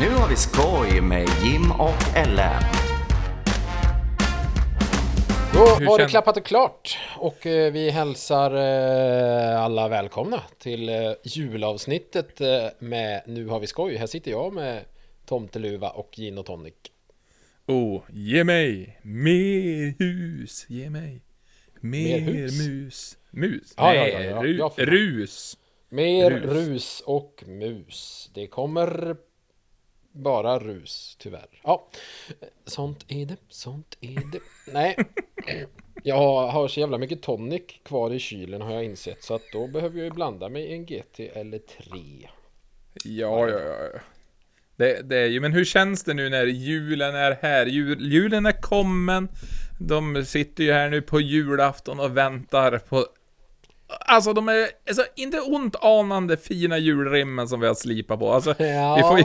Nu har vi skoj med Jim och Ellen. Då var det klappat och klart och eh, vi hälsar eh, alla välkomna till eh, julavsnittet med Nu har vi skoj. Här sitter jag med Tomteluva och gin och tonic. Oh, ge mig mer hus, ge mig mer, Mer mus. Mus? Ja, ja, Nej, ja, ja. ru- rus. Mer Rus. rus. och mus. Det kommer bara rus, tyvärr. Ja, sånt är det, sånt är det. Nej, jag har så jävla mycket tonic kvar i kylen har jag insett. Så att då behöver jag ju blanda mig en GT eller 3. Ja, ja, ja. ja. Det, det är ju, men hur känns det nu när julen är här? Jul, julen är kommen. De sitter ju här nu på julafton och väntar på... Alltså de är, alltså inte ont anande fina julrimmen som vi har slipat på. Alltså, Ja. vi får ju,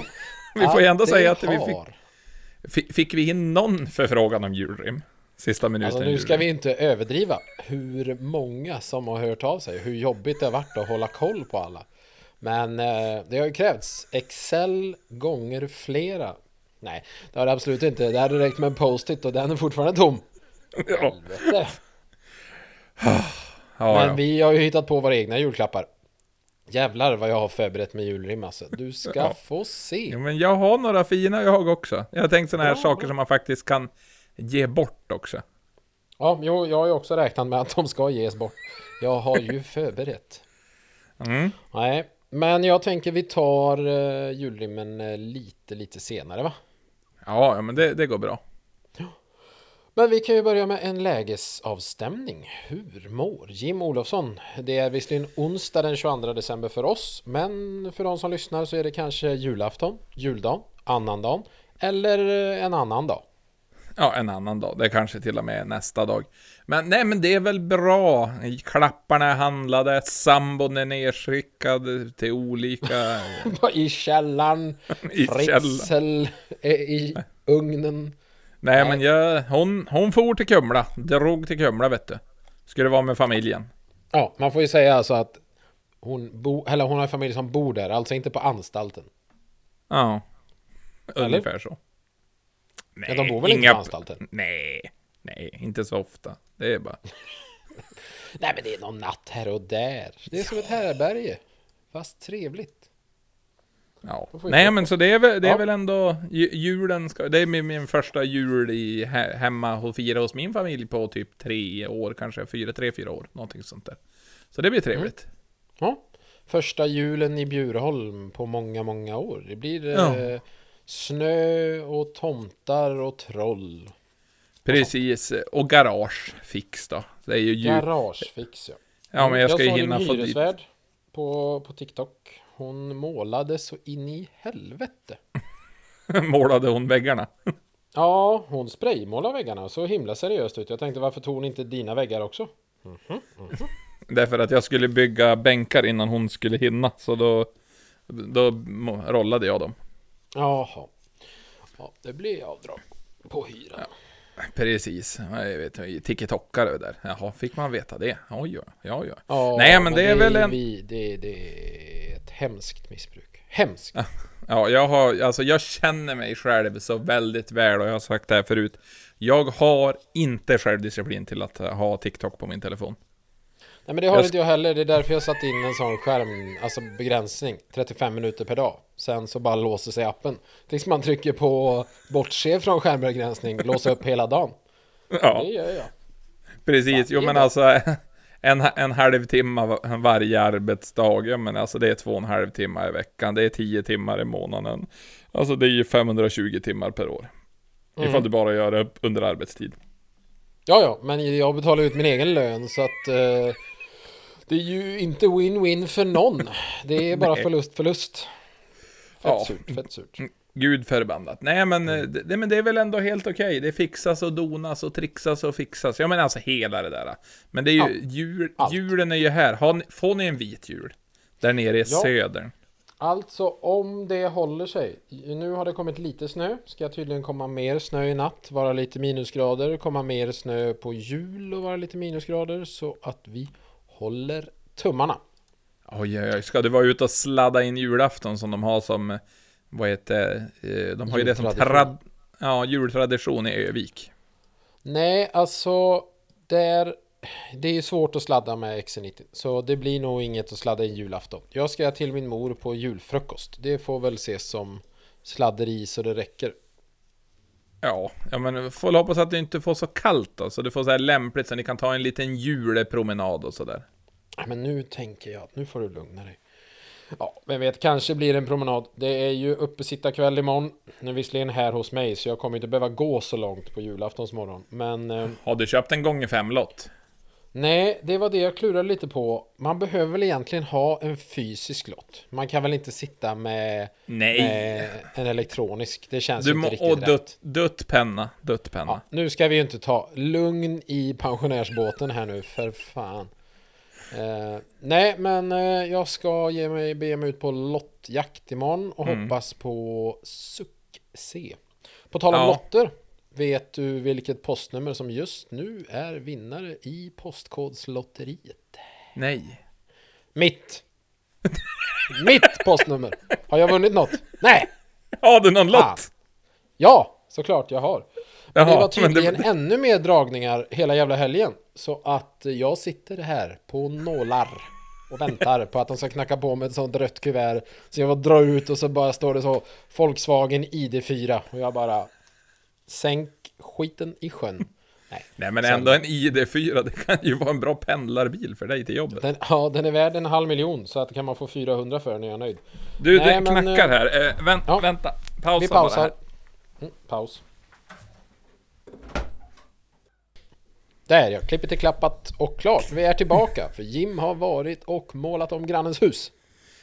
vi får ju ändå säga att vi fick, fick, vi in någon förfrågan om julrim? Sista minuten. Alltså nu ska vi inte överdriva hur många som har hört av sig, hur jobbigt det har varit att hålla koll på alla. Men eh, det har ju krävts Excel gånger flera. Nej, det har det absolut inte. Det hade räckt med en post-it och den är fortfarande tom. Ja, Helvete. ja, Men ja. vi har ju hittat på våra egna julklappar. Jävlar vad jag har förberett med julrim alltså. Du ska Ja. få se. ja, men jag har några fina jag också. Jag har tänkt sådana här Bra, saker bra. som man faktiskt kan ge bort också. Ja, jo, jag har ju också räknat med att de ska ges bort. Jag har ju förberett. Mm. Nej, men jag tänker vi tar uh, julrimmen eh, lite, lite senare va? Ja, ja, men det, det går bra. Men vi kan ju börja med en lägesavstämning. Hur mår Jim Olofsson? Det är visserligen onsdag den 22 december för oss, men för de som lyssnar så är det kanske julafton, juldagen, annandagen eller eh, en annan dag. Ja, en annan dag. Det kanske till och med är nästa dag. Men nej, men det är väl bra. Klapparna är handlade, sambon är nedskickad till olika... I källaren, I Fritzl är i ugnen. Nej, Nej. men jag, hon, hon for till Kumla. Drog till Kumla, vet du. Skulle vara med familjen. Ja, man får ju säga alltså att hon, bo, eller hon har en familj som bor där, alltså inte på anstalten. Ja. Eller? Ungefär så. Nej, Ja, de bor väl inte på anstalten? Nej, nej, inte så ofta. Det är bara... Nej men det är någon natt här och där. Det är som ett härberge. Fast trevligt. Ja. Nej, men så det är väl, det är Ja. väl ändå... ju- Julen ska... Det är min, min första jul i, he, hemma och fira hos min familj på typ tre år, kanske fyra, tre, fyra år. Någonting sånt där. Så det blir trevligt. Ja. Första julen i Bjurholm på många, många år. Det blir Ja. eh, snö och tomtar och troll. Precis. Och garage fix då. Det är ju jul... Garagefix ja. Ja, men jag ska ju såg hinna få dit... hyresvärd på, på TikTok. Hon målade så in i helvete. Målade hon väggarna? Ja, hon spraymålar väggarna. Så himla seriöst ut. Jag tänkte varför tog hon inte dina väggar också? Därför att jag skulle bygga bänkar innan hon skulle hinna. Så då... Då rollade jag dem. Jaha. Ja, det blir avdrag på hyran. Precis. Jag vet, TikTokare det där. Jaha, fick man veta det? Oj, ja, ja, ja. Nej, men det är väl en- Vi, det, det är ett hemskt missbruk. Hemskt. Ja, jag har, alltså jag känner mig själv så väldigt väl och jag har sagt det här förut. Jag har inte självdisciplin till att ha TikTok på min telefon. Nej men det har Jag inte jag heller. Det är därför jag satt in en sån skärm, alltså begränsning. 35 minuter per dag. Sen så bara låser sig appen. Tills man trycker på bortse från skärmbegränsning, låsa upp hela dagen. Ja, Det gör jag. precis. Jo, men alltså en, en halvtimme va- varje arbetsdag. Ja, men alltså det är två och en halv timme i veckan. Det är tio timmar i månaden. Alltså det är ju 520 timmar per år. Mm. Ifall du bara gör det under arbetstid. Ja, ja, men jag betalar ut min egen lön så att eh, det är ju inte win-win för någon. Det är bara förlust, förlust. Fett Ja. surt, fett surt. Gud förbannat. Nej men, Mm. eh, det, men det är väl ändå helt okej. Det fixas och donas och trixas och fixas. Ja men alltså hela det där. Men det är ju, Ja, jul, allt. julen är ju här. Ni, får ni en vit jul? Där nere i Ja. södern. Alltså om det håller sig. Nu har det kommit lite snö. Ska tydligen komma mer snö i natt. Vara lite minusgrader. Komma mer snö på jul och vara lite minusgrader. Så att vi håller tummarna. Oj, oj, oj. Ska du vara ute och sladda in julafton som de har som vad heter eh, De har ju det som trad... Ja, jultradition i Övik. Nej, alltså där, det är ju svårt att sladda med XC90 Så det blir nog inget att sladda in julafton Jag ska till min mor på julfrukost Det får väl ses som sladderi så det räcker Ja, ja men får väl hoppas att det inte får så kallt då, så det får så här lämpligt så ni kan ta en liten julepromenad och sådär. Men nu tänker jag att nu får du lugna dig Ja, vem vet, kanske blir det en promenad Det är ju uppesittarkväll imorgon Nu är visserligen här hos mig Så jag kommer inte behöva gå så långt på julaftons morgon Men eh, Har du köpt en gånger fem lott? Nej, det var det jag klurade lite på. Man behöver väl egentligen ha en fysisk lott. Man kan väl inte sitta med, med en elektronisk. Det känns Du inte och riktigt rätt. dött, dött penna, dött penna. Ja, nu ska vi ju inte ta lugn i pensionärsbåten här nu, för fan. Eh, nej, men eh, jag ska ge mig, bege mig ut på lottjakt imorgon och Mm. hoppas på succé. På tal om Ja. lotter, vet du vilket postnummer som just nu är vinnare i Postkodslotteriet? Nej. Mitt! Mitt postnummer! Har jag vunnit något? Nej! Har du någon Ah. lott? Ja, såklart jag har. Men det Jaha, var tydligen det- ännu mer dragningar hela jävla helgen. Så att jag sitter här på nålar och väntar på att de ska knacka på med ett sånt rött kuvert. Så jag var dra ut och så bara står det så Volkswagen ID4 och jag bara Sänk skiten i sjön. Nej, Nej men ändå en ID4, det kan ju vara en bra pendlarbil för dig till jobbet. den, ja, den är värd en halv miljon så att kan man få 400 för den är jag nöjd. Du, Nej, det men, knackar eh, här. Eh, vänt, ja. Vänta, pausa Vi bara pausar. här. Mm, paus. Där ja, klippet är klappat och klart. Vi är tillbaka för Jim har varit och målat om grannens hus.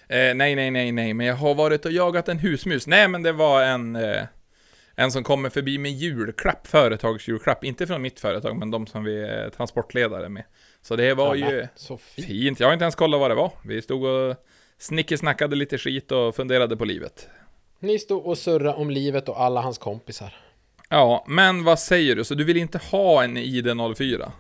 Eh, nej, nej, nej, nej, men jag har varit och jagat en husmus. Nej, men det var en... Eh, en som kommer förbi med julklapp, företagsjulklapp. Inte från mitt företag, men de som vi är transportledare med. Så det var Ja, ju Så fint. fint. Jag har inte ens kollat vad det var. Vi stod och snickesnackade lite skit och funderade på livet. Ni stod och surra om livet och alla hans kompisar. Ja, men vad säger du? Så du vill inte ha en ID04?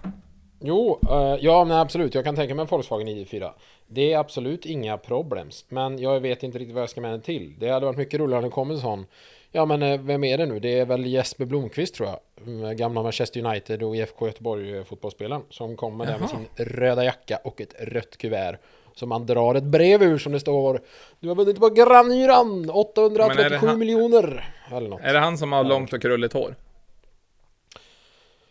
Jo, eh, ja men absolut. Jag kan tänka mig en Volkswagen ID4. Det är absolut inga problems. Men jag vet inte riktigt vad jag ska med den till. Det hade varit mycket roligare om det kom en sån. Ja men eh, vem är det nu? Det är väl Jesper Blomqvist tror jag. Mm, Gamla Manchester United och IFK Göteborg eh, fotbollsspelaren. Som kommer där med sin röda jacka och ett rött kuvert. Som man drar ett brev ur som det står Du har vunnit på är 837 det han- miljoner! Eller något. Är det han som har långt och krulligt hår?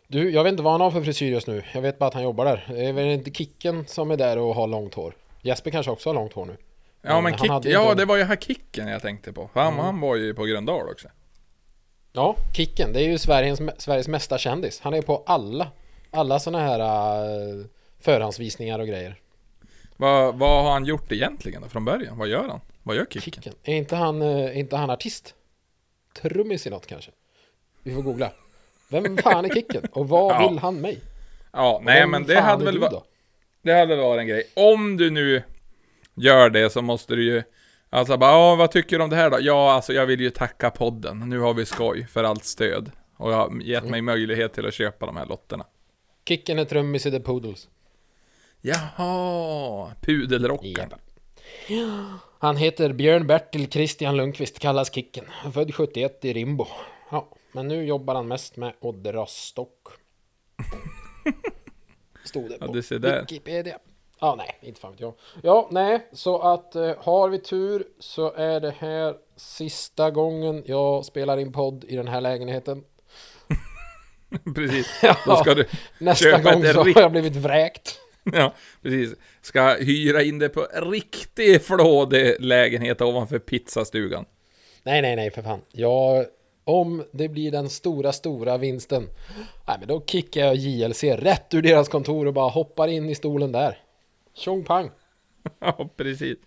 Du, jag vet inte vad han har för frisyr just nu. Jag vet bara att han jobbar där. Det är väl inte Kicken som är där och har långt hår. Jesper kanske också har långt hår nu. Ja, Men men han kick, ja, det var ju här Kicken jag tänkte på. Han, han var ju på Gröndal också. Ja, Kicken. Det är ju Sveriges, Sveriges mesta kändis. Han är på alla, alla sådana här uh, förhandsvisningar och grejer. Vad, vad har han gjort egentligen då, från början? Vad gör han? Vad gör Kicken? Kicken. Är inte han, eh, är inte han artist? Trummis i något kanske? Vi får googla. Vem fan är Kicken? Och vad Ja. vill han mig? Ja, nej men det hade väl varit... Det hade väl varit en grej. Om du nu gör det så måste du ju... Alltså bara, ja, vad tycker du om det här då? Ja, alltså jag vill ju tacka podden. Nu har vi skoj för allt stöd. Och jag har gett Mm. mig möjlighet till att köpa de här lotterna. Kicken är trummis i The Poodles. Jaha, pudelrocken. Japp. Han heter Björn Bertil Christian Lundqvist, kallas Kicken. Född 71 i Rimbo. Ja, men nu jobbar han mest med att dra stock. Stod det Ja, på där. Wikipedia. Ja, nej, inte fan vet jag. Ja, nej, så att eh, har vi tur så är det här sista gången jag spelar in podd i den här lägenheten. precis. Ja, Då ska du... Nästa gång så har jag blivit vräkt. Ja, precis. Ska hyra in det på riktig flådig lägenhet ovanför pizzastugan. Nej, nej, nej för fan. Jag, om det blir den stora, stora vinsten. Nej, men då kickar jag JLC rätt ur deras kontor och bara hoppar in i stolen där. Tjong pang. Ja, precis.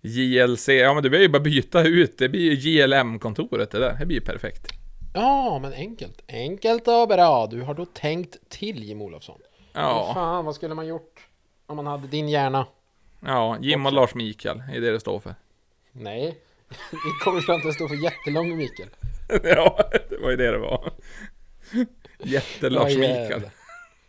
JLC, ja men du behöver ju bara byta ut, det blir ju JLM-kontoret det där, det blir ju perfekt. Ja, men enkelt. Enkelt och bra. Du har då tänkt till Jim Olofsson. Ja. Ja, Fan, vad skulle man gjort om man hade din hjärna? ja, Jim och Lars Mikael, är det det står för. Nej, vi kommer fram till att det står för jättelång Mikael. ja, det var ju det det var. Jätte-Lars Mikael.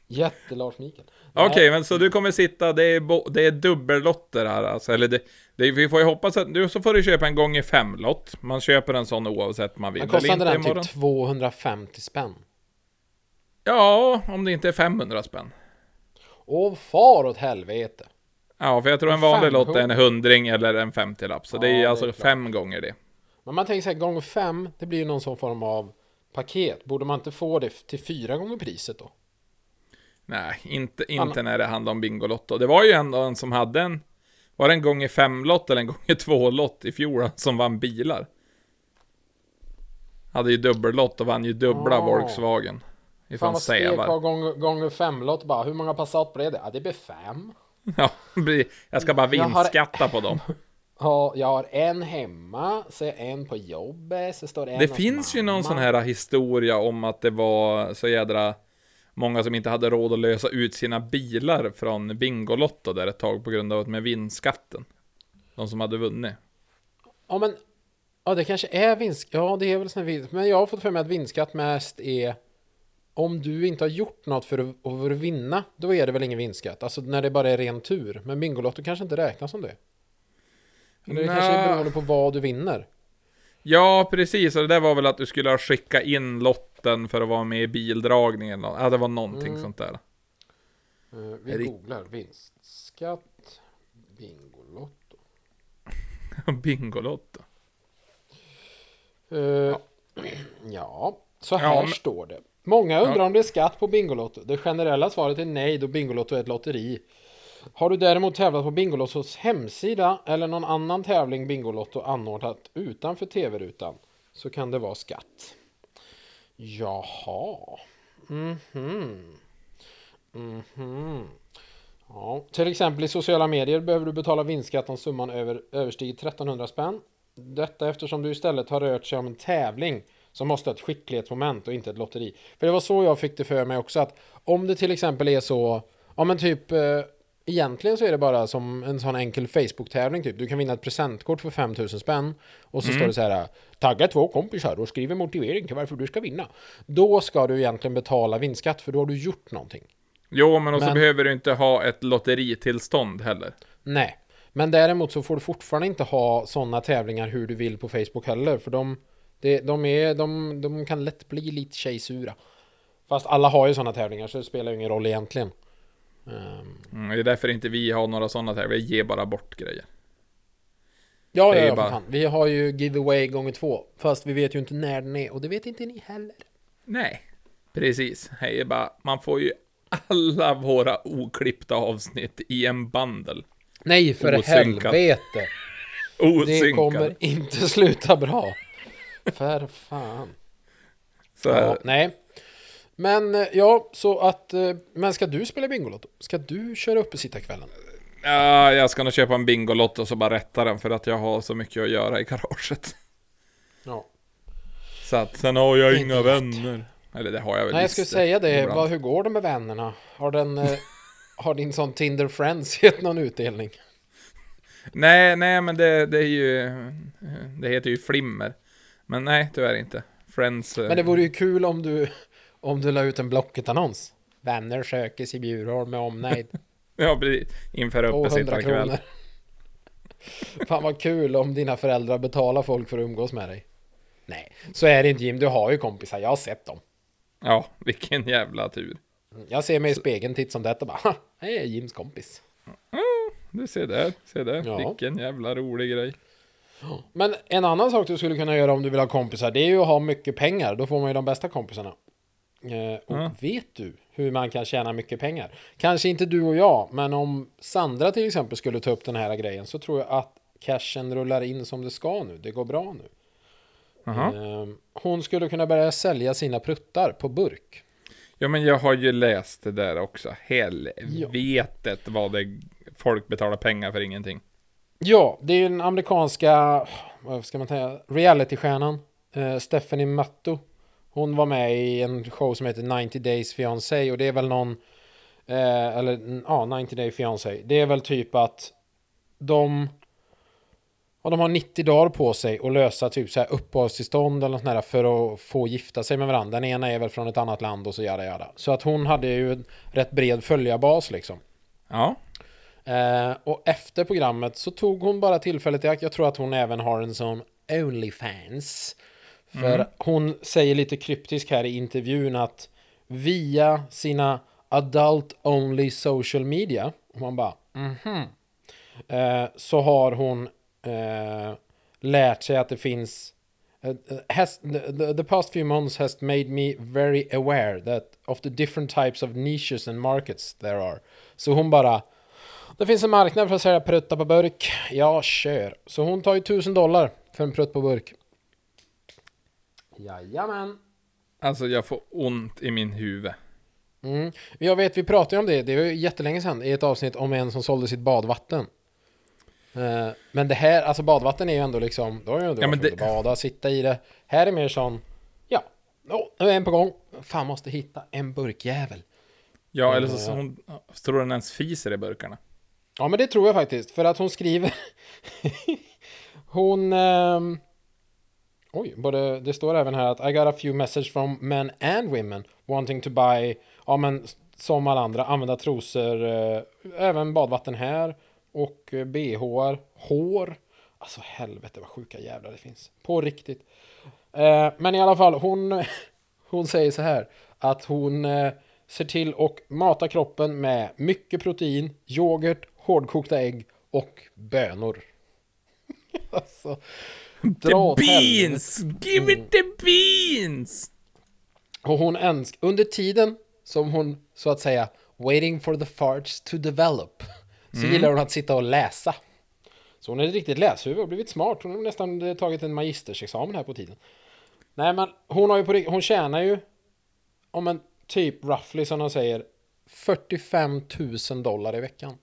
Jätte-Lars Mikael. Okej, men så du kommer sitta, det är, bo, det är dubbellotter här alltså, eller det, det, vi får ju hoppas att, du så får du köpa en gånger fem lott. Man köper en sån oavsett man vill. Men kostade eller den inte imorgon. typ 250 spänn? Ja, om det inte är 500 spänn. Åh far åt helvete. Ja, för jag tror en vanlig lott är en 500? hundring eller en 50-lapp. Så det Ja, är det är alltså klart. fem gånger det. Men man tänker så här, gånger fem, det blir ju någon sån form av paket. Borde man inte få det till fyra gånger priset då? Nej, inte, inte när det handlar om Bingolotto. Det var ju ändå en som hade en... Var det en gånger fem-lott eller en gånger två-lott i fjol som vann bilar? Hade ju dubbellott och vann ju dubbla Ah. Volkswagen. Fan Ifrån vad stek har Sävar. gånger, gånger fem lott bara. Hur många Passat blev det? Ja, det blir fem. Ja, jag ska bara Jag har- vinstskatta på dem. Ja, jag har en hemma, så är en på jobbet, så står det en Det finns ju någon mamma. sån här historia om att det var så jädra många som inte hade råd att lösa ut sina bilar från Bingolotto där ett tag på grund av att med vinstskatten. De som hade vunnit. Ja, men ja, det kanske är vinst. Ja, det är väl sån vinst. Men jag har fått för mig att vinstskatt mest är om du inte har gjort något för att, för att vinna, då är det väl ingen vinstskatt. Alltså när det bara är ren tur. Men Bingolotto kanske inte räknas som det. Eller det kanske är beroende på vad du vinner. Ja, precis. Och det där var väl att du skulle ha skickat in lotten för att vara med i bildragningen. Ja, det var någonting Mm. sånt där. Eh, vi Är det- googlar vinstskatt, Bingolotto. Bingolotto. Eh, ja. så här Ja, men- står det. Många undrar Ja. om det är skatt på Bingolotto. Det generella svaret är nej då Bingolotto är ett lotteri. Har du däremot tävlat på Bingolottos hemsida eller någon annan tävling Bingolotto anordnat utanför tv-rutan så kan det vara skatt. Jaha. Mhm. Mhm. Ja, till exempel i sociala medier behöver du betala vinstskatt om summan över, överstiger 1300 spänn. Detta eftersom du istället har rört sig om en tävling som måste ha ett skicklighetsmoment och inte ett lotteri. För det var så jag fick det för mig också att om det till exempel är så, ja men typ eh, egentligen så är det bara som en sån enkel Facebook-tävling typ. Du kan vinna ett presentkort för 5000 spänn och så står det så här tagga två kompisar och skriv en motivering till varför du ska vinna. Då ska du egentligen betala vinstskatt för då har du gjort någonting. Jo, men och så behöver du inte ha ett lotteritillstånd heller. Nej, men däremot så får du fortfarande inte ha sådana tävlingar hur du vill på Facebook heller. För de, det, de, är, de, de kan lätt bli lite tjejsura. Fast alla har ju sådana tävlingar så det spelar ju ingen roll egentligen. Ehm, Mm, det är därför inte vi har några sådana här. Vi ger bara bort grejer. ja, Det ja, ja bara-. Vi har ju giveaway gånger två. Fast vi vet ju inte när den är och det vet inte ni heller. Nej, precis. Hej, bara, man får ju alla våra oklippta avsnitt i en bundle. Nej, för Osynkad. helvete! Det Osynkade. kommer inte sluta bra. För fan. Så här. Ja, nej. Men eh, ja, så att... eh, Men ska du spela Bingolotto? Ska du köra upp i kvällen? Ja, jag ska nog köpa en Bingolotto och så bara rätta den för att jag har så mycket att göra i garaget. Ja. Så att sen har jag inga vänner. Eller det har jag väl Nej, jag skulle säga det. Vad, hur går det med vännerna? Har den... eh, har din sån Tinder Friends gett någon utdelning? Nej, nej, men det, det är ju... Det heter ju Flimmer. Men nej, tyvärr inte. Friends... Men det vore ju kul om du... Om du la ut en Blocket-annons. Vänner sökes i Bjurholm med omnejd. Ja, precis. Inför 200 uppesittarkväll. kronor. Fan vad kul om dina föräldrar betalar folk för att umgås med dig. Nej, så är det inte Jim. Du har ju kompisar. Jag har sett dem. Ja, vilken jävla tur. Jag ser mig i spegeln titt som detta bara. Det är Jims kompis. Du ser där, se där. Ja. Vilken jävla rolig grej. Men en annan sak du skulle kunna göra om du vill ha kompisar, det är ju att ha mycket pengar. Då får man ju de bästa kompisarna. Eh, och Ja. vet du hur man kan tjäna mycket pengar? Kanske inte du och jag, men om Sandra till exempel skulle ta upp den här grejen så tror jag att cashen rullar in som det ska nu. Det går bra nu. Eh, hon skulle kunna börja sälja sina pruttar på burk. Ja, men jag har ju läst det där också. Helvetet vad det... Folk betalar pengar för ingenting. Ja, det är den amerikanska, vad ska man säga, realitystjärnan eh, Stephanie Matto. Hon var med i en show som heter 90 Days Fiancé och det är väl någon, eh, eller ja, 90 Day Fiancé. Det är väl typ att de, och de har 90 dagar på sig att lösa typ så här uppehållstillstånd eller något sånt här för att få gifta sig med varandra. Den ena är väl från ett annat land och så jada jada. Så att hon hade ju en rätt bred följarbas liksom. Ja. Eh, och efter programmet så tog hon bara tillfället i akt. Jag tror att hon även har en sån Onlyfans. För hon säger lite kryptisk här i intervjun att via sina adult only social media, och man bara mhm, eh, så har hon eh, lärt sig att det finns eh, has, the, the, past few months has made me very aware that of the different types of niches and markets there are. Så hon bara det finns en marknad för att sälja pruttar på burk. Ja, kör. Så hon tar ju tusen dollar för en prutt på burk. Jajamän. Alltså jag får ont i min huvud. Mm. Jag vet, vi pratade ju om det, det var ju jättelänge sedan i ett avsnitt om en som sålde sitt badvatten. Eh, Men det här, alltså badvatten är ju ändå liksom, då har ju ändå Ja, men det- bada, sitta i det. Här är mer sån, ja, oh, nu är en på gång. Fan, måste hitta en burkjävel. Ja, eller så, så hon, tror hon ens fiser i burkarna. Ja, men det tror jag faktiskt. För att hon skriver... hon... ehm, Oj, både, det står även här att I got a few messages from men and women wanting to buy, ja men som alla andra, använda trosor, eh, även badvatten här och eh, bhar, hår. Alltså helvete vad sjuka jävlar det finns. På riktigt. Eh, men i alla fall, hon, hon säger så här att hon eh, ser till och mata kroppen med mycket protein, yoghurt, hårdkokta ägg och bönor. alltså, dra The beans! Give me the beans! Och hon önsk under tiden som hon så att säga waiting for the farts to develop så gillar hon att sitta och läsa. Så hon är ett riktigt läshuvud och blivit smart. Hon har nästan tagit en magistersexamen här på tiden. Nej men hon har ju på hon tjänar ju om en typ roughly som de säger 45 000 dollar i veckan.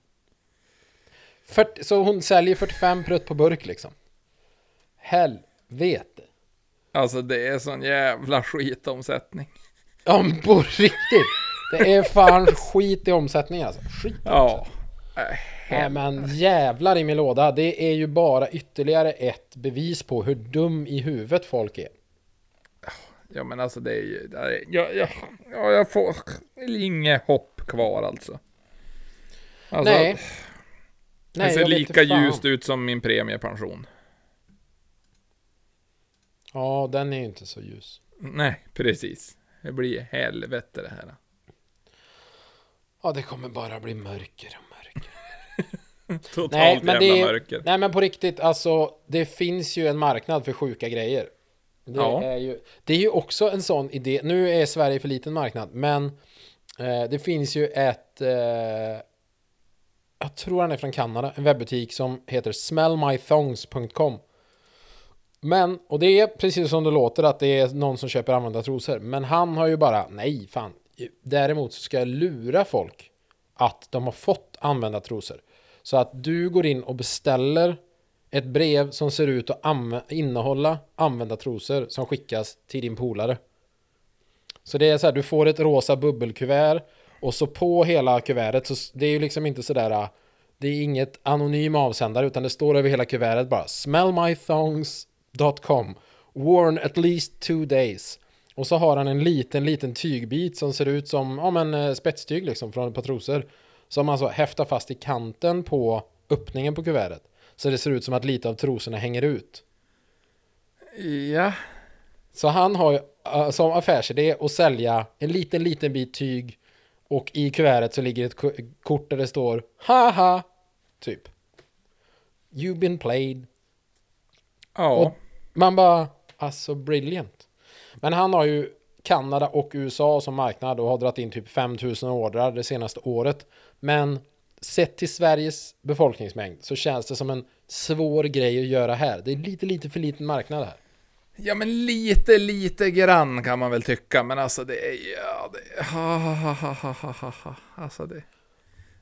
40, så hon säljer 45 prutt på burk liksom. Helvete. Alltså det är sån jävla skitomsättning. Ja, men på riktigt. Det är fan skit i omsättning alltså. Skit. Ja. Äh, Nej, men jävlar i min låda. Det är ju bara ytterligare ett bevis på hur dum i huvudet folk är. Ja men alltså det är ju, det är, jag, jag, ja, jag får inget hopp kvar alltså. alltså Nej. det Nej, ser vet lika ljust ut som min premiepension. Ja, den är ju inte så ljus. Nej, precis. Det blir helvete det här. Ja, det kommer bara bli mörker och mörker. Totalt Nej, men jävla det mörker. nej, men på riktigt, alltså, det finns ju en marknad för sjuka grejer. Det, Ja. är ju, det är ju också en sån idé. Nu är Sverige för liten marknad, men eh, det finns ju ett... Eh, jag tror han är från Kanada, en webbutik som heter smellmythongs.com. Men, och det är precis som det låter att det är någon som köper använda trosor. Men han har ju bara, nej fan. Däremot så ska jag lura folk att de har fått använda trosor. Så att du går in och beställer ett brev som ser ut att anv- innehålla använda trosor som skickas till din polare. Så det är så här, du får ett rosa bubbelkuvert och så på hela kuvertet så det är ju liksom inte sådär äh, det är inget anonym avsändare utan det står över hela kuvertet bara smell my thongs smellmythongs.com worn at least two days och så har han en liten liten tygbit som ser ut som ja, men, eh, spetstyg liksom från ett par trosor som alltså häftar fast i kanten på öppningen på kuvertet så det ser ut som att lite av trosorna hänger ut Ja. så han har ju äh, som affärsidé att sälja en liten, liten bit tyg och i kuvertet så ligger ett ko- kort där det står haha, typ. You've been played. Ja. Och man bara, alltså brilliant. Men han har ju Kanada och USA som marknad och har dragit in typ 5000 ordrar det senaste året. Men sett till Sveriges befolkningsmängd så känns det som en svår grej att göra här. Det är lite, lite för liten marknad här. Ja men lite, lite grann kan man väl tycka, men alltså det är ja, det, ha, ha, ha, ha, ha, ha, ha. Alltså det,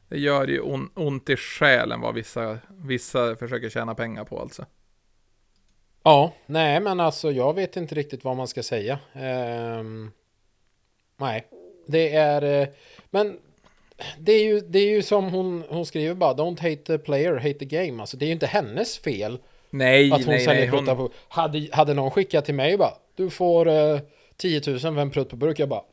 det gör ju on, ont i själen vad vissa, vissa försöker tjäna pengar på alltså. Ja, nej men alltså jag vet inte riktigt vad man ska säga. Ehm, nej, det är... eh, Men det är ju, det är ju som hon, hon skriver bara, don't hate the player, hate the game. Alltså det är ju inte hennes fel Nej, Att hon nej, nej. Hon, på... Hade, hade någon skickat till mig och bara, du får eh, 10 000 för en prutt på burk. Jag bara,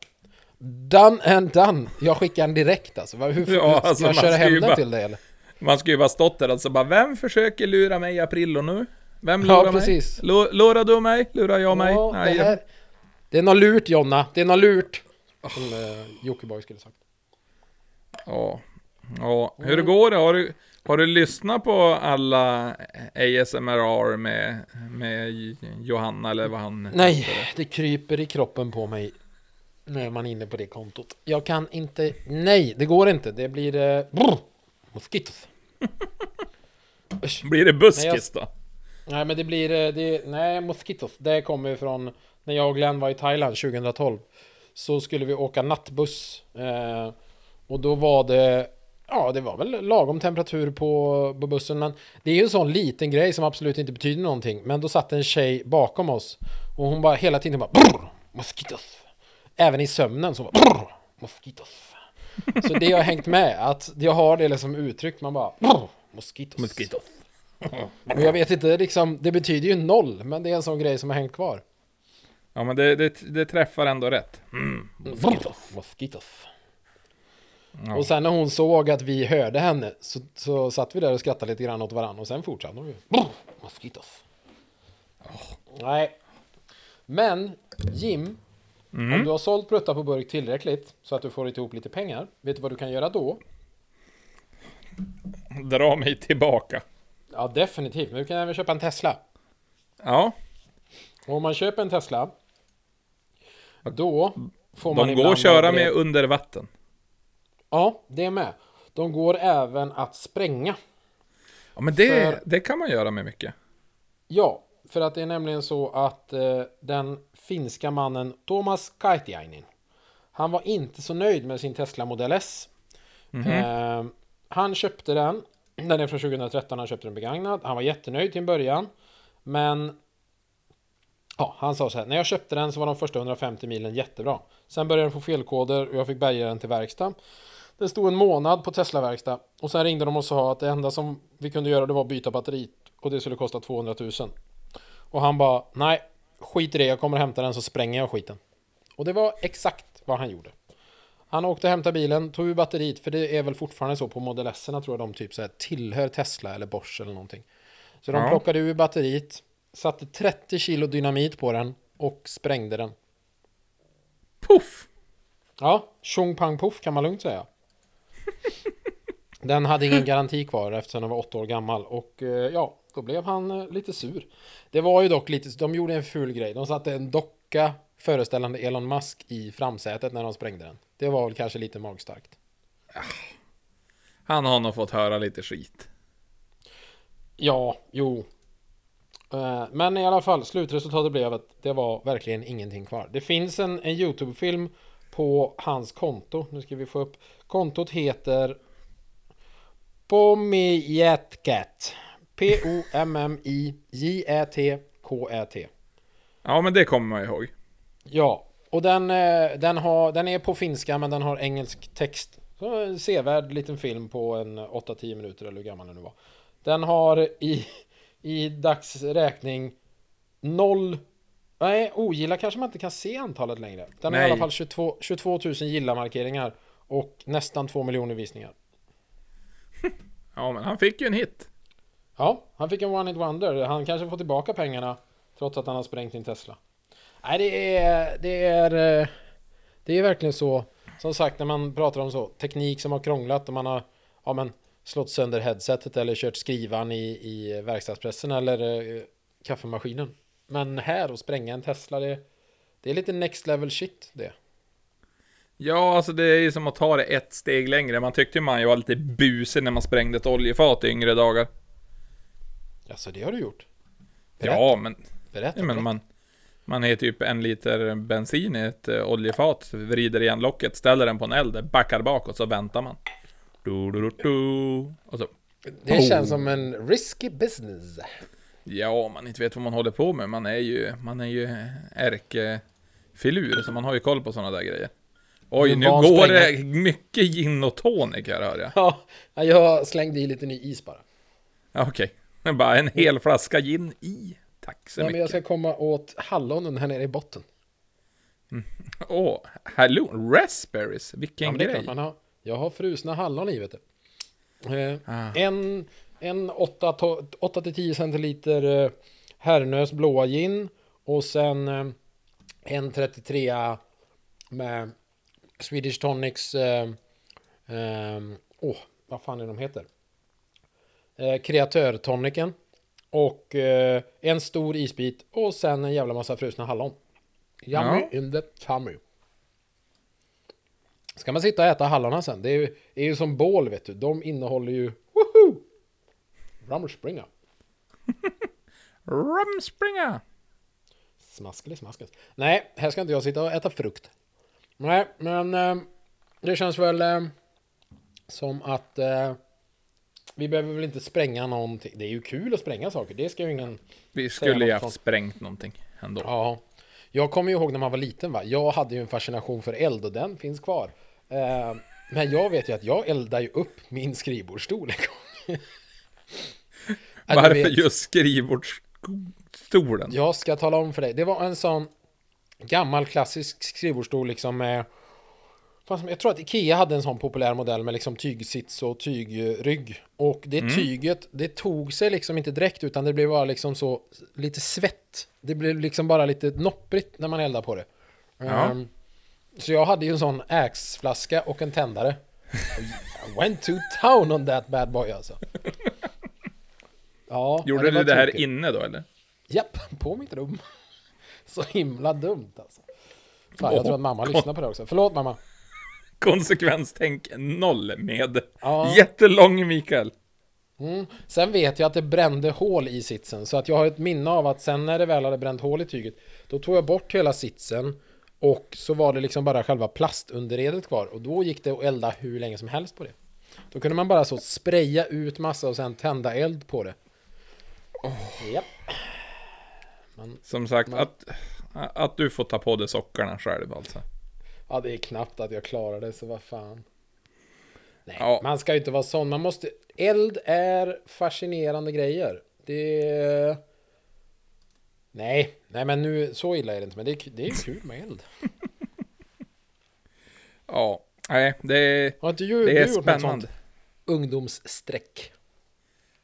done and done. Jag skickar den direkt alltså. Hur, Ja, ska alltså, jag man köra ska hem den bara- till dig eller? man skulle ju bara stått där och så bara, vem försöker lura mig i april nu? Vem Ja, lurar precis. mig? Lu- Lurar du mig? Lurar jag mig? Ja, Nej, det, här, det är något lurt Jonna, det är något lurt. Som eh, Jockiboi skulle sagt. Ja. ja. Hur går det? Har du, har du lyssnat på alla ASMR med, med Johanna eller vad han Nej, heter? det kryper i kroppen på mig när man är inne på det kontot. Jag kan inte, nej, det går inte. Det blir... Eh, brr, moskitos. Blir det buskis då? Nej, men det blir... Eh, det, nej, Mosquitos, Det kommer från när jag och Glenn var i Thailand 2012. Så skulle vi åka nattbuss. Eh, och då var det... Ja, det var väl lagom temperatur på, på bussen. Men det är ju en sån liten grej som absolut inte betyder någonting. Men då satt en tjej bakom oss. Och hon bara hela tiden bara... Brr. Även i sömnen så bara... Brr. Så det har hängt med. Att jag har det liksom uttryckt. Man bara... Brr, mosquitos. Men jag vet inte, liksom, det betyder ju noll, men det är en sån grej som har hängt kvar. Ja men det, det, det träffar ändå rätt. Mm. Moskitos. Moskitos. Ja. Och sen när hon såg att vi hörde henne så, så satt vi där och skrattade lite grann åt varandra och sen fortsatte hon ju. Brr, Moskitos. Nej. Men Jim, om du har sålt pruttar på burk tillräckligt så att du får ihop lite pengar, vet du vad du kan göra då? Dra mig tillbaka. Ja, definitivt. Men du kan även köpa en Tesla. Ja, Och om man köper en Tesla, då får man de går att köra med under vatten. Ja, det är med. De går även att spränga. Ja men det, För- det kan man göra med mycket. Ja, för att det är nämligen så att eh, den finska mannen Thomas Kaitiainen, han var inte så nöjd med sin Tesla Model S. Eh, han köpte den, den är från 2013, han köpte den begagnad. Han var jättenöjd till en början. Men ja, han sa så här, när jag köpte den så var de första 150 milen jättebra. Sen började den få felkoder och jag fick bärga den till verkstad. Den stod en månad på Tesla-verkstad och sen ringde de och sa att det enda som vi kunde göra det var att byta batteri och det skulle kosta 200 000. Och han bara, nej, skit i det, jag kommer hämta den så spränger jag skiten. Och det var exakt vad han gjorde. Han åkte och hämtade bilen, tog ur batteriet, för det är väl fortfarande så på Model S tror jag de typ så här, tillhör Tesla eller Bosch eller någonting. Så de Ja. plockade ur batteriet, satte 30 kilo dynamit på den och sprängde den. Puff! Ja, tjong pang poff kan man lugnt säga. Den hade ingen garanti kvar eftersom den var åtta år gammal och eh, ja, då blev han eh, lite sur. Det var ju dock lite, de gjorde en ful grej. De satte en docka föreställande Elon Musk i framsätet när de sprängde den. Det var väl kanske lite magstarkt. Han har nog fått höra lite skit. Ja, jo. Eh, Men i alla fall, slutresultatet blev att det var verkligen ingenting kvar. Det finns en, en YouTube-film på hans konto. Nu ska vi få upp. Kontot heter Pommijetkat. P-O-M-M-I-J-Ä-T-K-Ä-T. Ja men det kommer man ihåg. Ja, och den, eh, den, har, den är på finska men den har engelsk text. Så en sevärd liten film på en 8-10 minuter eller hur gammal den nu var. Den har i, i dagsräkning noll Nej, ogilla kanske man inte kan se antalet längre. Den har i alla fall 22, 22 000 gilla-markeringar och nästan 2 miljoner visningar. Ja men han fick ju en hit. Ja, han fick en one hit wonder. Han kanske får tillbaka pengarna trots att han har sprängt sin Tesla. Nej, det är, det är, eh, det är verkligen så. Som sagt, när man pratar om så teknik som har krånglat och man har ja, men, slått sönder headsetet eller kört skrivan i, i verkstadspressen eller eh, kaffemaskinen. Men här och spränga en Tesla, det, det är lite next level shit det. Ja, alltså det är ju som att ta det ett steg längre. Man tyckte ju man ju var lite busig när man sprängde ett oljefat i yngre dagar. Alltså det har du gjort. Berätta. Ja, men, Berätta. ja, men man, man är typ en liter bensin i ett eh, oljefat, vrider igen locket, ställer den på en eld, backar bakåt, så väntar man. Du, du, du, du. Och så, Det känns som en risky business. ja, om man inte vet vad man håller på med, man är ju, man är ju ärkefilur, så man har ju koll på sådana där grejer. Oj, Men nu går det mycket gin och tonic här hör jag. Ja, jag slängde i lite ny is bara. Ja, Okej. Bara en hel flaska gin i. Tack så Nej, men jag mycket. ska komma åt hallonen här nere i botten. Åh, hallå, raspberries. Vilken Ja, grej. har. Jag har frusna hallon i vet du. Eh, Ah. En, en 8-10 centiliter eh, Herrnös blåa gin och sen eh, en 33 med Swedish Tonics eh, eh, Åh, vad fan är de heter? Eh, Kreatör-toniken och eh, en stor isbit och sen en jävla massa frusna hallon. Yummy Ja. in the tummy. Ska man sitta och äta hallonen sen? Det är ju, är ju som bål vet du. De innehåller ju... Woho! Rumspringa. Rumspringa. Smaskelig smaskas. Nej, här ska inte jag sitta och äta frukt. Nej, men eh, det känns väl eh, som att eh, vi behöver väl inte spränga någonting. Det är ju kul att spränga saker. Det ska ju ingen... Vi skulle ju haft sånt. sprängt någonting ändå. Ja. Jag kommer ju ihåg när man var liten va. Jag hade ju en fascination för eld och den finns kvar. Eh, men jag vet ju att jag eldar ju upp min skrivbordsstol en gång. Varför vet. just skrivbordsstolen? Jag ska tala om för dig. Det var en sån gammal klassisk skrivbordsstol liksom med... Jag tror att Ikea hade en sån populär modell med liksom tygsits och tygrygg. Och det tyget, det tog sig liksom inte direkt utan det blev bara liksom så lite svett. Det blev liksom bara lite nopprigt när man eldade på det. Ja. Ehm, så jag hade ju en sån Axe-flaska och en tändare. I went to town on that bad boy alltså. Ja, Gjorde du det här tokigt. inne då eller? Japp, på mitt rum. Så himla dumt alltså. Fan, jag tror att mamma lyssnar på det också. Förlåt mamma. Konsekvenstänk noll med Ja. jättelång Mikael. Mm. Sen vet jag att det brände hål i sitsen. Så att jag har ett minne av att sen när det väl hade bränt hål i tyget. Då tog jag bort hela sitsen. Och så var det liksom bara själva plastunderredet kvar. Och då gick det att elda hur länge som helst på det. Då kunde man bara så spraya ut massa och sen tända eld på det. Japp. Som sagt, att, att du får ta på dig sockarna själv alltså. Ja, det är knappt att jag klarar det, så vad fan. Nej, Ja. man ska ju inte vara sån. Man måste... Eld är fascinerande grejer. Det... Nej, nej men nu, så illa är det inte. Men det är, det är kul med eld. Ja, nej, det, Har inte du, det är gjort spännande. ungdomsstreck?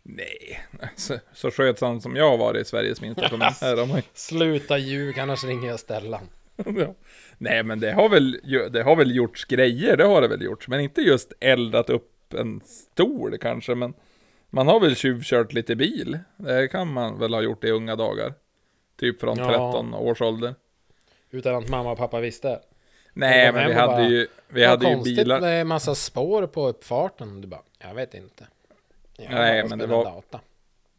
Nej, så, så skötsam som jag har varit i Sveriges minsta kommun. Ju- Sluta ljug, annars ringer jag Stellan. Ja. Nej men det har, väl, det har väl gjorts grejer, det har det väl gjorts. Men inte just eldat upp en stol kanske, men man har väl tjuvkört lite bil. Det kan man väl ha gjort i unga dagar. Typ från Ja. 13 års ålder. Utan att mamma och pappa visste. Nej men vi hade bara, ju, vi hade ju bilar. med massa spår på uppfarten. Du bara, jag vet inte. Jag Nej, men det var- Data.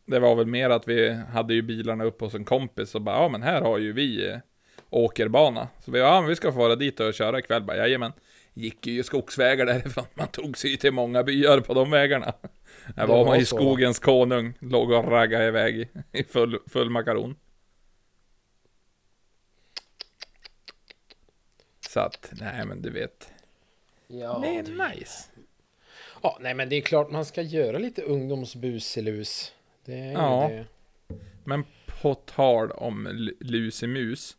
Det var väl mer att vi hade ju bilarna upp hos en kompis och bara, ja men här har ju vi eh, åkerbana. Så vi, ja men vi ska få vara dit och köra ikväll. Bara, jajamän. Gick ju skogsvägar därifrån. Man tog sig till många byar på de vägarna. Där Det var var man ju skogens konung. Låg och raggade iväg i, i full, full makaron. Så att, nej men du vet. Ja, Det är nice. Ja, nej men det är klart man ska göra lite ungdomsbusilus. Det är Ja. det. Men på tal om lusemus.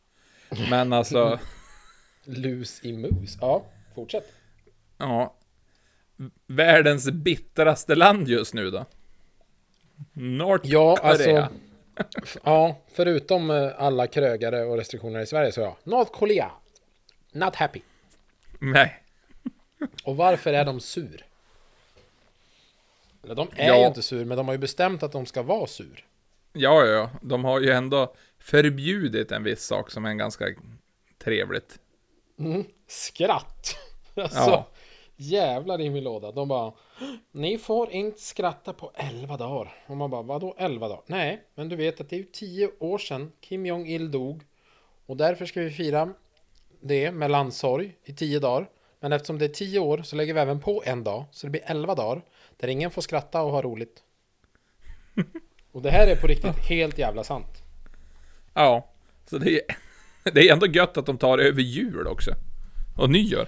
Men alltså, Lus i mus. Ja, fortsätt. ja. Världens bittraste land just nu då? Nordkorea. Ja, alltså. f- Ja, förutom eh, alla krögare och restriktioner i Sverige så ja. North Korea. Not happy. Nej. Och varför är de sur? Eller de är Ja. ju inte sur, men de har ju bestämt att de ska vara sur. Ja, ja, ja. De har ju ändå förbjudit en viss sak som är ganska trevligt. Skratt. Alltså, Ja. jävlar i min låda. De bara, ni får inte skratta på 11 dagar. Och man bara, vadå 11 dagar? Nej, men du vet att det är ju 10 år sedan Kim Jong-Il dog. Och därför ska vi fira det med landssorg i 10 dagar. Men eftersom det är 10 år så lägger vi även på en dag. Så det blir 11 dagar. Där ingen får skratta och ha roligt. Och det här är på riktigt helt jävla sant. Ja, så det är, det är ändå gött att de tar över jul också. Och nyår.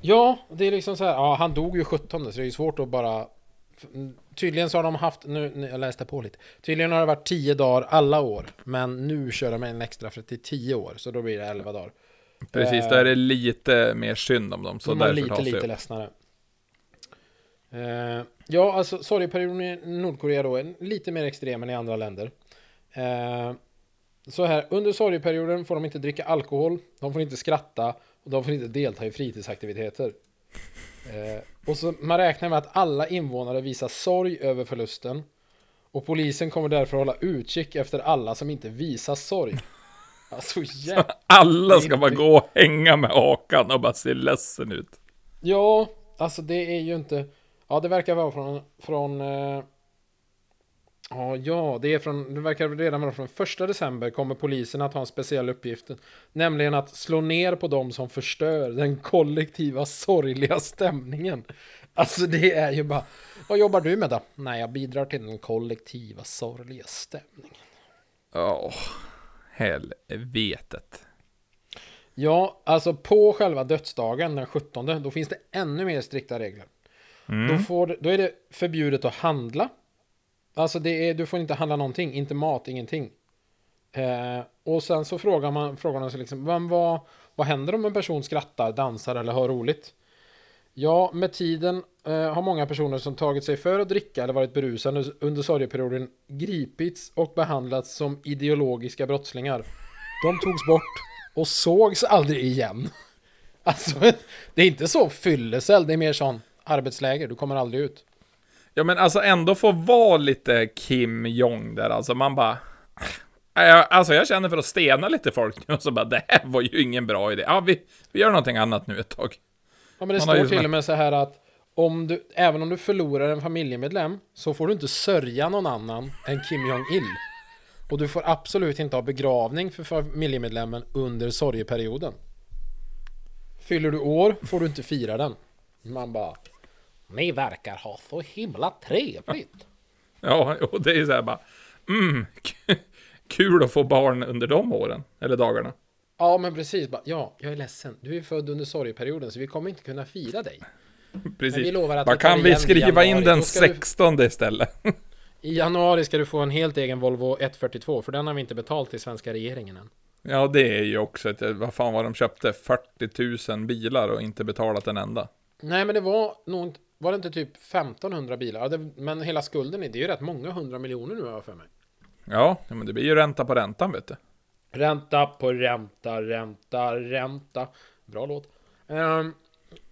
Ja, det är liksom så här. Ja, han dog ju 17 så det är ju svårt att bara Tydligen så har de haft, nu, jag läste på lite. Tydligen har det varit 10 dagar alla år. Men nu kör de en extra för att det är 10 år. Så då blir det 11 dagar. Precis, då är det lite mer synd om dem. Så de är lite, lite upp. ledsnare. Eh, ja, alltså sorgeperioden i Nordkorea då är lite mer extrem än i andra länder. Eh, så här, under sorgeperioden får de inte dricka alkohol, de får inte skratta och de får inte delta i fritidsaktiviteter. Eh, och så man räknar med att alla invånare visar sorg över förlusten. Och polisen kommer därför hålla utkik efter alla som inte visar sorg. Alltså jävlar. Alla ska bara gå och hänga med hakan och bara se ledsen ut. Ja, alltså det är ju inte... Ja, det verkar vara från... från eh, ja, ja, det är från... Det verkar redan vara från första december kommer polisen att ha en speciell uppgift. Nämligen att slå ner på dem som förstör den kollektiva sorgliga stämningen. Alltså det är ju bara... Vad jobbar du med då? Nej, jag bidrar till den kollektiva sorgliga stämningen. Ja, helvetet. Ja, alltså på själva dödsdagen den 17 då finns det ännu mer strikta regler. Då, får, då är det förbjudet att handla. Alltså det är, du får inte handla någonting, inte mat, ingenting. Eh, och sen så frågar man, frågar man sig liksom, vem, vad, vad händer om en person skrattar, dansar eller har roligt? Ja, med tiden eh, har många personer som tagit sig för att dricka eller varit berusade under sorgeperioden gripits och behandlats som ideologiska brottslingar. De togs bort och sågs aldrig igen. Alltså, det är inte så fyllecell, det är mer sån arbetsläger, du kommer aldrig ut. Ja men alltså ändå få vara lite Kim Jong där alltså, man bara... Jag- Alltså jag känner för att stena lite folk nu och så bara, det här var ju ingen bra idé. Ja, vi, vi gör någonting annat nu ett tag. Ja, men det Man står till och med så här att om du, även om du förlorar en familjemedlem så får du inte sörja någon annan än Kim Jong-Il. Och du får absolut inte ha begravning för familjemedlemmen under sorgeperioden. Fyller du år får du inte fira den. Man bara... Ni verkar ha så himla trevligt. Ja, och det är så här bara, mm, kul att få barn under de åren, eller dagarna. Ja, men precis. Ja, jag är ledsen. Du är född under sorgeperioden så vi kommer inte kunna fira dig. Precis. Men vi lovar att Bara, vi kan vi skriva januari, in den då ska du- 16 istället? I januari ska du få en helt egen Volvo 142 för den har vi inte betalt till svenska regeringen än. Ja, det är ju också ett, vad fan var de köpte? 40 000 bilar och inte betalat en enda. Nej, men det var nog inte- var det inte typ 1500 bilar? Ja, det, men hela skulden är det är ju rätt många hundra miljoner nu har jag för mig. Ja, ja, men det blir ju ränta på räntan vet du. Ränta på ränta, ränta, ränta. Bra låt. Ehm,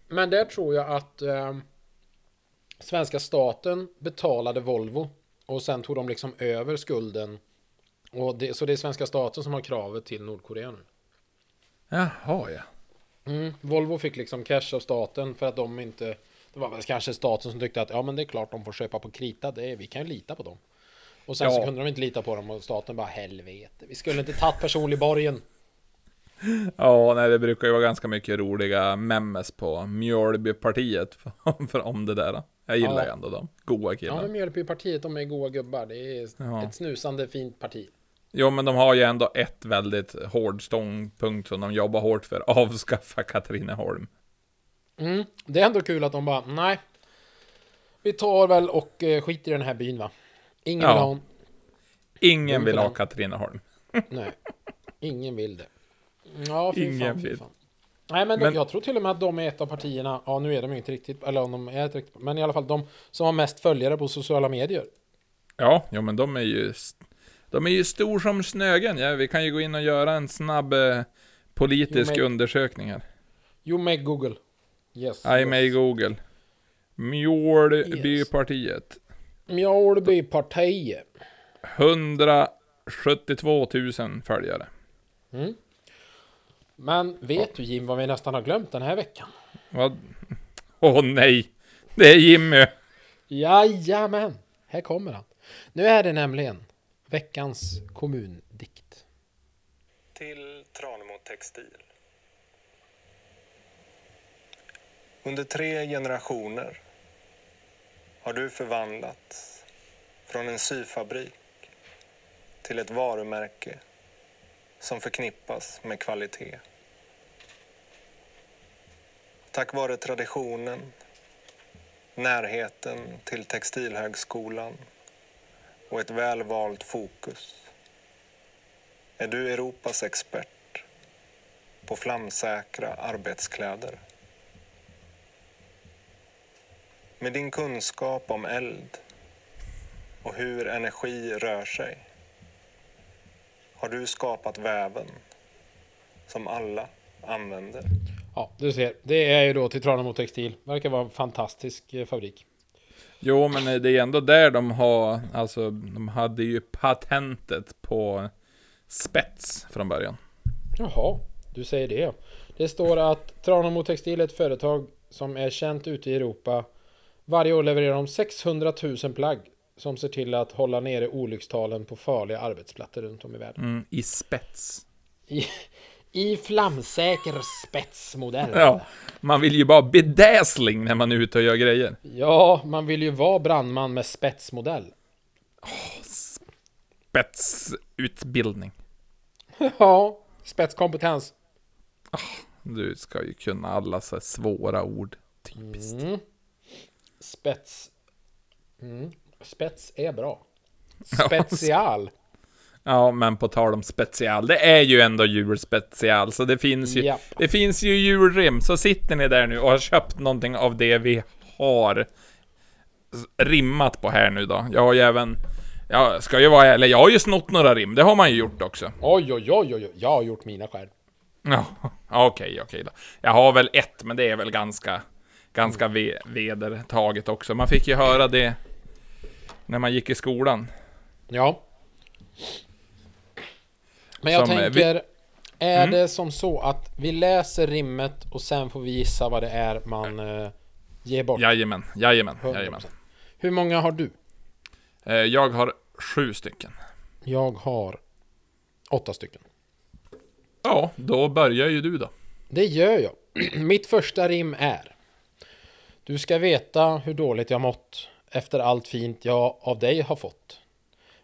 men där tror jag att ehm, svenska staten betalade Volvo och sen tog de liksom över skulden. Och det, så det är svenska staten som har kravet till Nordkorea nu. Jaha, ja. Mm, Volvo fick liksom cash av staten för att de inte Det var väl kanske staten som tyckte att ja men det är klart de får köpa på krita det är, Vi kan ju lita på dem Och sen så Ja. kunde de inte lita på dem och staten bara helvete Vi skulle inte tagit personlig borgen Ja, nej, det brukar ju vara ganska mycket roliga memes på Mjölbypartiet för om det där. Jag gillar Ja. ändå dem. Goa Ja killar. men Mjölbypartiet de är goa gubbar Det är Ja. ett snusande fint parti Jo, men de har ju ändå ett väldigt hård ståndpunkt som de jobbar hårt för. Avskaffa Katrineholm. Mm, Det är ändå kul att de bara nej Vi tar väl och eh, skiter i den här byn va Ingen Ja. vill ha en Ingen vill ha. Katrineholm. Nej, ingen vill det. Ja, fy Ingen fan, fy vill. fan. Nej, men, de, Men- jag tror till och med att de är ett av partierna, ja nu är de ju inte riktigt, eller om de är ett riktigt, men i alla fall de som har mest följare på sociala medier. Ja, jo, men de är ju... De är ju stor som Snögen. Ja, vi kan ju gå in och göra en snabb eh, politisk Jo, men- undersökning här. You make Google. Yes. Jag är yes. med i Google. Mjölbypartiet. Mjölbypartiet. 172 000 följare. Men vet du Jim vad vi nästan har glömt den här veckan? Vad? Åh nej! Det är Jimmy! Jajamän! Här kommer han. Nu är det nämligen veckans kommundikt. till Tranemo Textil. Under tre generationer har du förvandlats från en syfabrik till ett varumärke som förknippas med kvalitet. Tack vare traditionen, närheten till Textilhögskolan och ett välvalt fokus är du Europas expert på flamsäkra arbetskläder. Med din kunskap om eld och hur energi rör sig har du skapat väven som alla använder. Ja, du ser. Det är ju då till Tranemo Textil. Verkar vara en fantastisk eh, fabrik. Jo, men det är ändå där de har, alltså, de hade ju patentet på spets från början. Jaha, du säger det. Det står att Tranemo Textil är ett företag som är känt ute i Europa. Varje år levererar de 600 000 plagg som ser till att hålla nere olyckstalen på farliga arbetsplatser runt om i världen. Mm, I spets. I, i flamsäker spetsmodell. Ja, man vill ju bara bedazzling när man är ute och gör grejer. Ja, man vill ju vara brandman med spetsmodell. Spetsutbildning. Ja, spetskompetens. Du ska ju kunna alla så här svåra ord. Typiskt. Mm. Spets. Mm. Spets är bra. Special. Ja, men på tal om special. Det är ju ändå julspecial, så det finns ju, Japp. det finns ju julrim. Så sitter ni där nu och har köpt någonting av det vi har rimmat på här nu då. Jag har ju även, jag ska ju vara ärlig, jag har ju snott några rim. Det har man ju gjort också. Oj, oj, oj, oj. Jag har gjort mina själv. Ja, okej, okej då. Jag har väl ett, men det är väl ganska, ganska ve vedertaget också. Man fick ju höra det när man gick i skolan. Ja. Men jag Som, eh, tänker, är Mm. det som så att vi läser rimmet och sen får vi gissa vad det är man eh, ger bort? Jajamän, jajamän, 100%. jajamän. Hur många har du? Eh, Jag har sju stycken. Jag har åtta stycken. Ja, då börjar ju du då. Det gör jag. Mitt första rim är Du ska veta hur dåligt jag mått efter allt fint jag av dig har fått.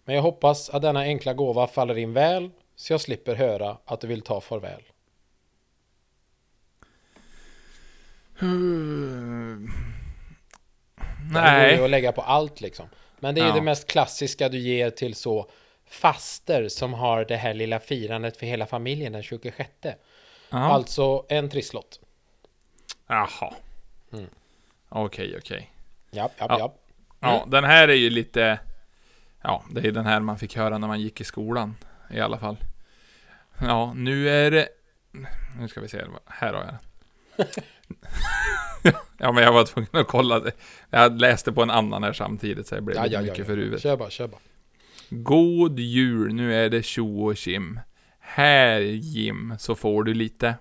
Men jag hoppas att denna enkla gåva faller in väl så jag slipper höra att du vill ta farväl. Det går ju Nej. att lägga på allt liksom. Men det är Ja. det mest klassiska du ger till så faster som har det här lilla firandet för hela familjen den 26. Ja. Alltså en trisslott. Jaha. Mm. Okej, okej. Japp, japp, Ja. japp. Ja, Mm. den här är ju lite... Ja, det är den här man fick höra när man gick i skolan. I alla fall. Ja, nu är det... Nu ska vi se. Här har jag den. ja, men jag var tvungen att kolla. det. Jag läste på en annan här samtidigt, så jag blev Ja, lite ja, ja, mycket ja. för huvudet. Kör bara, kör bara. God jul, nu är det tjo och tjim. Här Jim, så får du lite.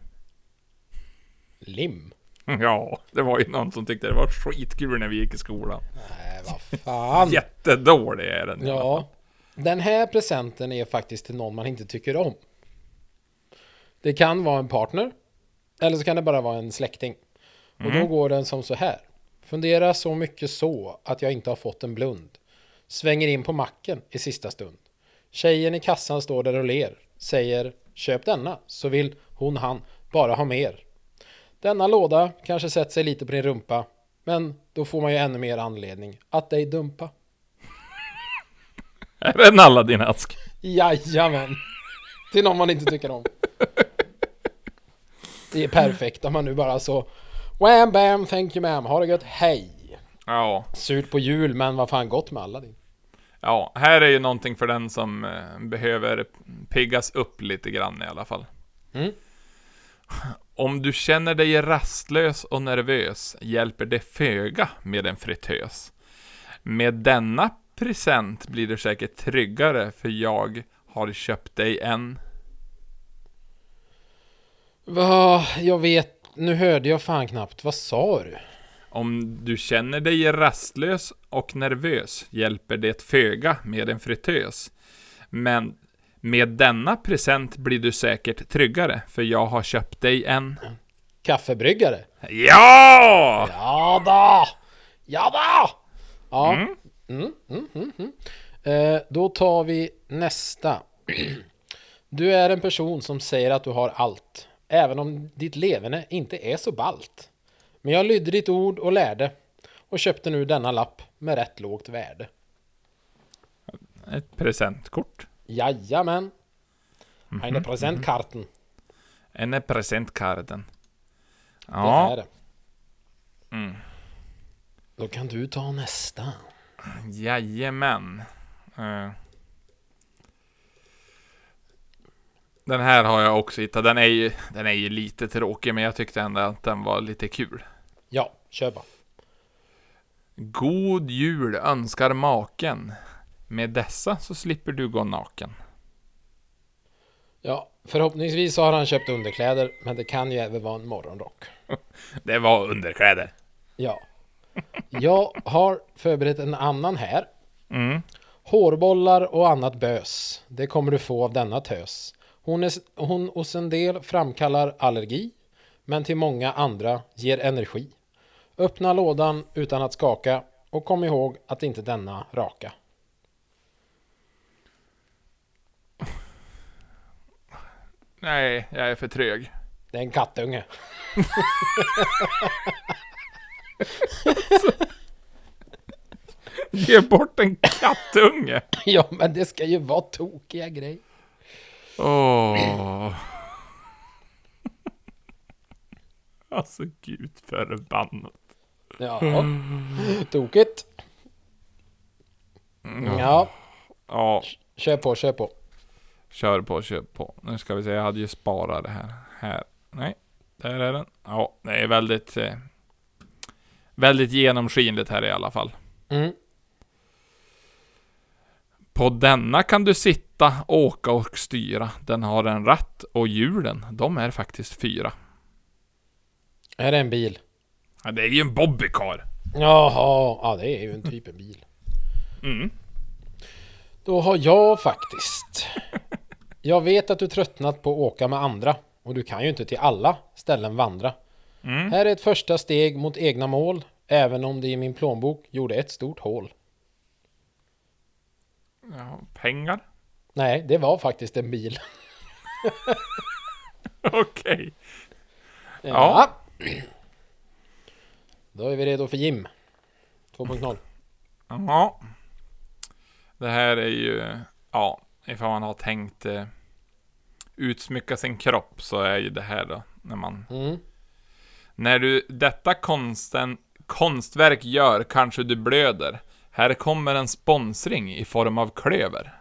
Lim? Ja, det var ju någon som tyckte det var skitkul när vi gick i skolan. Nej, vad fan. Jättedålig är den. Ja. Den här presenten är faktiskt till någon man inte tycker om. Det kan vara en partner. Eller så kan det bara vara en släkting. Och då går den som så här. Fundera så mycket så att jag inte har fått en blund. Svänger in på macken i sista stund. Tjejen i kassan står där och ler. Säger köp denna så vill hon han bara ha mer. Denna låda kanske sätter sig lite på din rumpa. Men då får man ju ännu mer anledning att dig dumpa. Är det en Aladdin-ask? Jajamän! Till någon man inte tycker om. Det är perfekt om man nu bara så Wham bam, thank you ma'am, ha det gött, hej! Ja. Surt på jul, men vad fan gott med alla din. Ja, här är ju någonting för den som eh, behöver piggas upp lite grann i alla fall. Mm. Om du känner dig rastlös och nervös hjälper det föga med en fritös. Med denna present blir du säkert tryggare för jag har köpt dig en... Va, jag vet, nu hörde jag fan knappt, vad sa du? Om du känner dig rastlös och nervös hjälper det föga med en fritös. Men med denna present blir du säkert tryggare, för jag har köpt dig en... Kaffebryggare? Ja! Ja då! Ja då! Ja. Mm, mm, mm, mm. Eh, då tar vi nästa. Du är en person som säger att du har allt, även om ditt leverne inte är så balt. Men jag lydde ditt ord och lärde. och köpte nu denna lapp med rätt lågt värde. Ett presentkort. Jajamän. Mhm, Eine Präsentkarten. En är presentkarten. Det är Ja, det. Mm. Då kan du ta nästa. jajamän. Eh. Den här har jag också hittat. Den är, ju, den är ju lite tråkig, men jag tyckte ändå att den var lite kul. Ja, kör bara. God jul önskar maken. Med dessa så slipper du gå naken. Ja, förhoppningsvis så har han köpt underkläder, men det kan ju även vara en morgonrock. Det var underkläder. Ja. Jag har förberett en annan här. Mm. Hårbollar och annat bös. Det kommer du få av denna tös. Hon, är, hon hos en del framkallar allergi, men till många andra ger energi. Öppna lådan utan att skaka och kom ihåg att inte denna raka. Nej, jag är för trög. Det är en kattunge. Ge bort en kattunge! ja, men det ska ju vara tokiga grejer. Åh. Alltså gud förbannat. Ja, tokigt. Ja, Ja, kör på, kör på. Kör på, kör på. Nu ska vi se, jag hade ju sparat det här. Här. Nej, där är den. Ja, det är väldigt... Eh, väldigt genomskinligt här i alla fall. Mm. På denna kan du sitta, åka och styra. Den har en ratt och hjulen, de är faktiskt fyra. Är det en bil? Ja, det är ju en bobbycar. Jaha, ja det är ju en typ en bil. Mm. Då har jag faktiskt. Jag vet att du tröttnat på att åka med andra och du kan ju inte till alla ställen vandra. Mm. Här är ett första steg mot egna mål, även om det i min plånbok gjorde ett stort hål. Ja, pengar? Nej, det var faktiskt en bil. Okej. Ja. Då är vi redo för Jim. 2.0. Ja. Det här är ju, ja, ifall man har tänkt eh, utsmycka sin kropp så är ju det här då, när man, Mm. när du detta konsten, konstverk gör kanske du blöder. Här kommer en sponsring i form av klöver.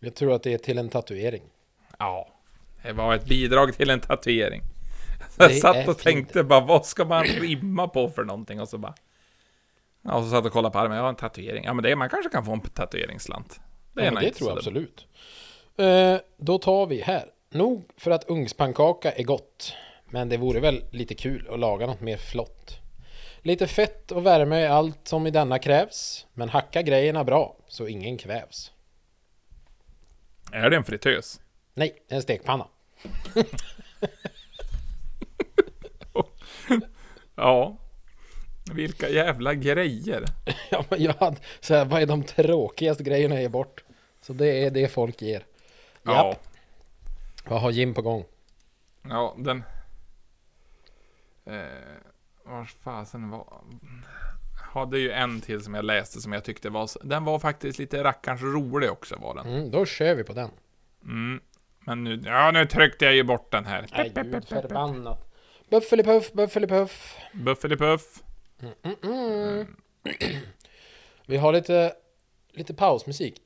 Jag tror att det är till en tatuering. Ja, det var ett bidrag till en tatuering. Det Jag satt är och fint. tänkte bara, vad ska man rimma på för någonting? Och så bara... Ja, och så satt jag och kollade på armen, ja en tatuering. Ja men det, man kanske kan få en tatueringsslant. Det Ja, det tror jag absolut. Eh, då tar vi här. Nog för att ugnspannkaka är gott. Men det vore väl lite kul att laga något mer flott. Lite fett och värme är allt som i denna krävs. Men hacka grejerna bra så ingen kvävs. Är det en fritös? Nej, en stekpanna. Ja. Vilka jävla grejer. Ja, men jag hade så här, vad är de tråkigaste grejerna att ge bort? Så det är det folk ger. Ja. Japp. Vad har Jim på gång? Ja, den... Eh, vars fasen var... Hade ju en till som jag läste som jag tyckte var... Den var faktiskt lite rackarns rolig också var den. Mm, då kör vi på den. Mm. Men nu... Ja, nu tryckte jag ju bort den här. Nej, gud förbannat. Buffelipuff, buffelipuff. Buffelipuff. Mm. Vi har lite, lite pausmusik.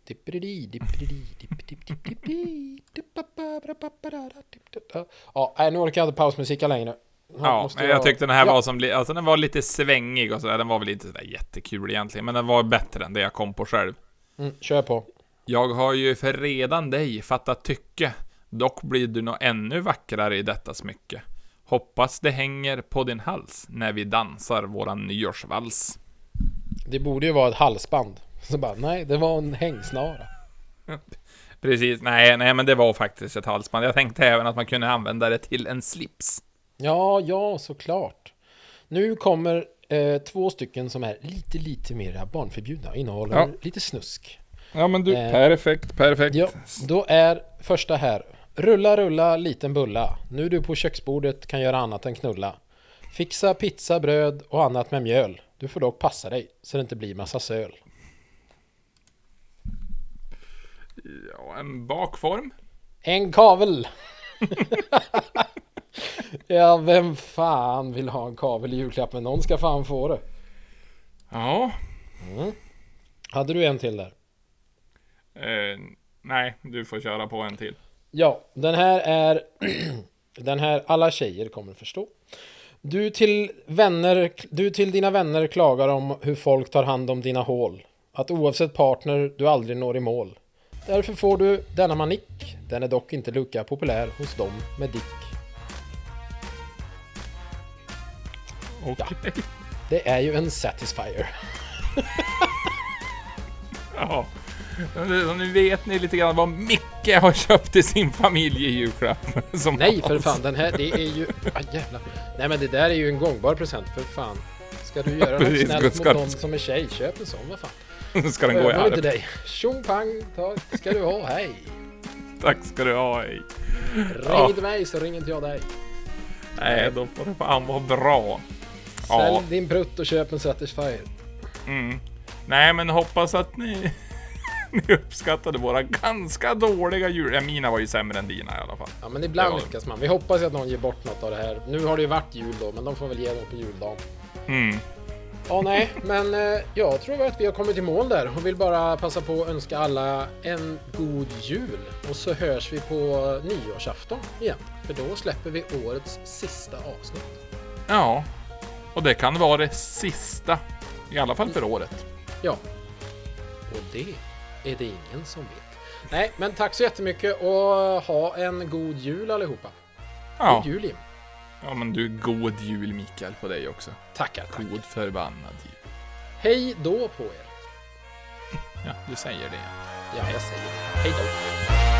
Ja, nu orkar jag inte pausmusika längre. Nu Ja, jag tyckte den här Ja. var som... Alltså den var lite svängig och sådär. Den var väl inte sådär jättekul egentligen. Men den var bättre än det jag kom på själv. Mm, kör på. Jag har ju för redan dig fattat tycke. Dock blir du nog ännu vackrare i detta smycke. Hoppas det hänger på din hals när vi dansar våran nyårsvals. Det borde ju vara ett halsband. Så bara, nej, det var en hängsnara. Precis, nej, nej men det var faktiskt ett halsband. Jag tänkte även att man kunde använda det till en slips. Ja, ja, såklart. Nu kommer eh, två stycken som är lite, lite mer barnförbjudna. Innehåller Ja. lite snusk. Ja men du, Eh, perfekt, perfekt. Ja, då är första här. Rulla, rulla, liten bulla. Nu du på köksbordet kan göra annat än knulla. Fixa pizza, bröd och annat med mjöl. Du får dock passa dig så det inte blir massa söl. Ja, en bakform. En kavel! ja, vem fan vill ha en kavel i julklapp? Men någon ska fan få det. Ja. Hade du en till där? Eh, nej, du får köra på en till. Ja, den här är... den här alla tjejer kommer förstå. Du till, vänner, du till dina vänner klagar om hur folk tar hand om dina hål. Att oavsett partner du aldrig når i mål. Därför får du denna manick. Den är dock inte lika populär hos dem med dick. Okej. Det är ju en Satisfyer. Ja. Nu, vet ni lite grann vad Micke har köpt till sin familj i julklapp. Nej för fan, den här det är ju... Ah, jävlar. Nej men det där är ju en gångbar present för fan. Ska du göra något snällt ska- mot någon som är tjej, köp en sån vad fan. ska den gå i Övar inte arv. dig. Tjong pang, tack ska du ha, hej. Tack ska du ha. Hej. Ring inte mig så ringer inte jag dig. Nej, då får det fan vara bra. Sälj Ja. din prutt och köp en Satisfyer. Mm. Nej, men hoppas att ni, ni uppskattade våra ganska dåliga jul... Ja, mina var ju sämre än dina i alla fall. Ja men ibland Det var- lyckas man. Vi hoppas ju att någon ger bort något av det här. Nu har det ju varit jul då, men de får väl ge dem på juldagen. Mm. Ja, nej, men eh, jag tror att vi har kommit i mål där och vill bara passa på att önska alla en god jul. Och så hörs vi på nyårsafton igen, för då släpper vi årets sista avsnitt. Ja, och det kan vara det sista. I alla fall för året. Ja, och det är det ingen som vet. Nej, men tack så jättemycket och ha en god jul allihopa. Ja, God jul Jim. ja men du, god jul Mikael på dig också. Tackar, tackar. God förbannad jul. Hej då på er. Ja, du säger det. Ja, jag säger det. Hej då.